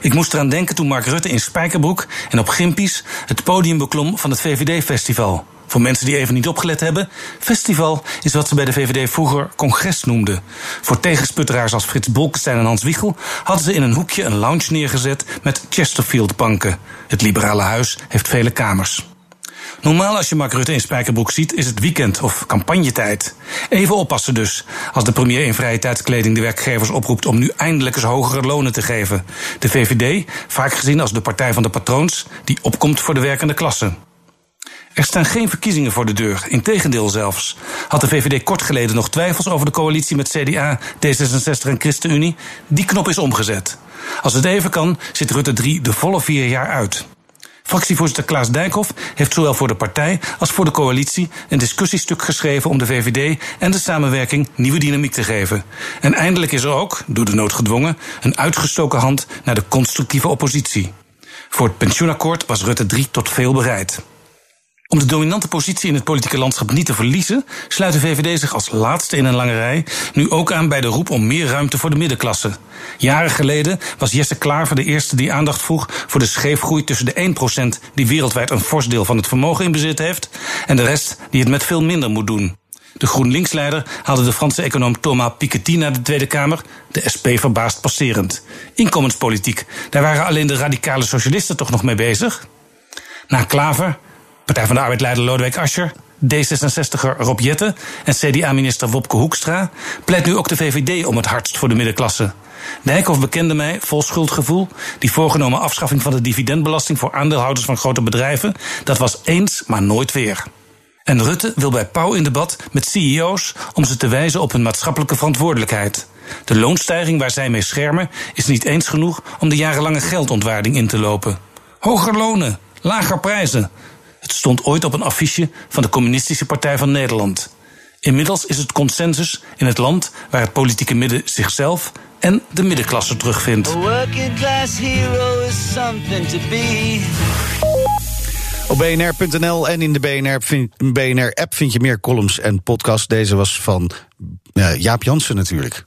Ik moest eraan denken toen Mark Rutte in Spijkerbroek en op Gimpies het podium beklom van het VVD-festival. Voor mensen die even niet opgelet hebben, festival is wat ze bij de VVD vroeger congres noemden. Voor tegensputteraars als Frits Bolkestein en Hans Wiegel hadden ze in een hoekje een lounge neergezet met Chesterfield-banken. Het liberale huis heeft vele kamers. Normaal als je Mark Rutte in Spijkerbroek ziet, is het weekend of campagnetijd. Even oppassen dus, als de premier in vrije tijdskleding de werkgevers oproept om nu eindelijk eens hogere lonen te geven. De VVD, vaak gezien als de partij van de patroons, die opkomt voor de werkende klasse. Er staan geen verkiezingen voor de deur, integendeel zelfs. Had de VVD kort geleden nog twijfels over de coalitie met CDA, D66 en ChristenUnie? Die knop is omgezet. Als het even kan, zit Rutte 3 de volle vier jaar uit. Fractievoorzitter Klaas Dijkhoff heeft zowel voor de partij als voor de coalitie een discussiestuk geschreven om de VVD en de samenwerking nieuwe dynamiek te geven. En eindelijk is er ook, door de nood gedwongen, een uitgestoken hand naar de constructieve oppositie. Voor het pensioenakkoord was Rutte 3 tot veel bereid. Om de dominante positie in het politieke landschap niet te verliezen, sluit de VVD zich als laatste in een lange rij nu ook aan bij de roep om meer ruimte voor de middenklasse. Jaren geleden was Jesse Klaver de eerste die aandacht vroeg voor de scheefgroei tussen de 1% die wereldwijd een fors deel van het vermogen in bezit heeft en de rest die het met veel minder moet doen. De GroenLinks-leider haalde de Franse econoom Thomas Piketty naar de Tweede Kamer, de SP verbaasd passerend. Inkomenspolitiek, daar waren alleen de radicale socialisten toch nog mee bezig? Na Klaver Partij van de Arbeid-leider Lodewijk Asscher, D66er Rob Jette en CDA-minister Wopke Hoekstra pleit nu ook de VVD om het hardst voor de middenklasse. Dijkhoff bekende mij, vol schuldgevoel, die voorgenomen afschaffing van de dividendbelasting voor aandeelhouders van grote bedrijven, dat was eens, maar nooit weer. En Rutte wil bij Pauw in debat met CEO's om ze te wijzen op hun maatschappelijke verantwoordelijkheid. De loonstijging waar zij mee schermen is niet eens genoeg om de jarenlange geldontwaarding in te lopen. Hoger lonen, lager prijzen, het stond ooit op een affiche van de Communistische Partij van Nederland. Inmiddels is het consensus in het land waar het politieke midden zichzelf en de middenklasse terugvindt. Op bnr.nl en in de BNR-app vind, BNR vind je meer columns en podcasts. Deze was van uh, Jaap Jansen natuurlijk.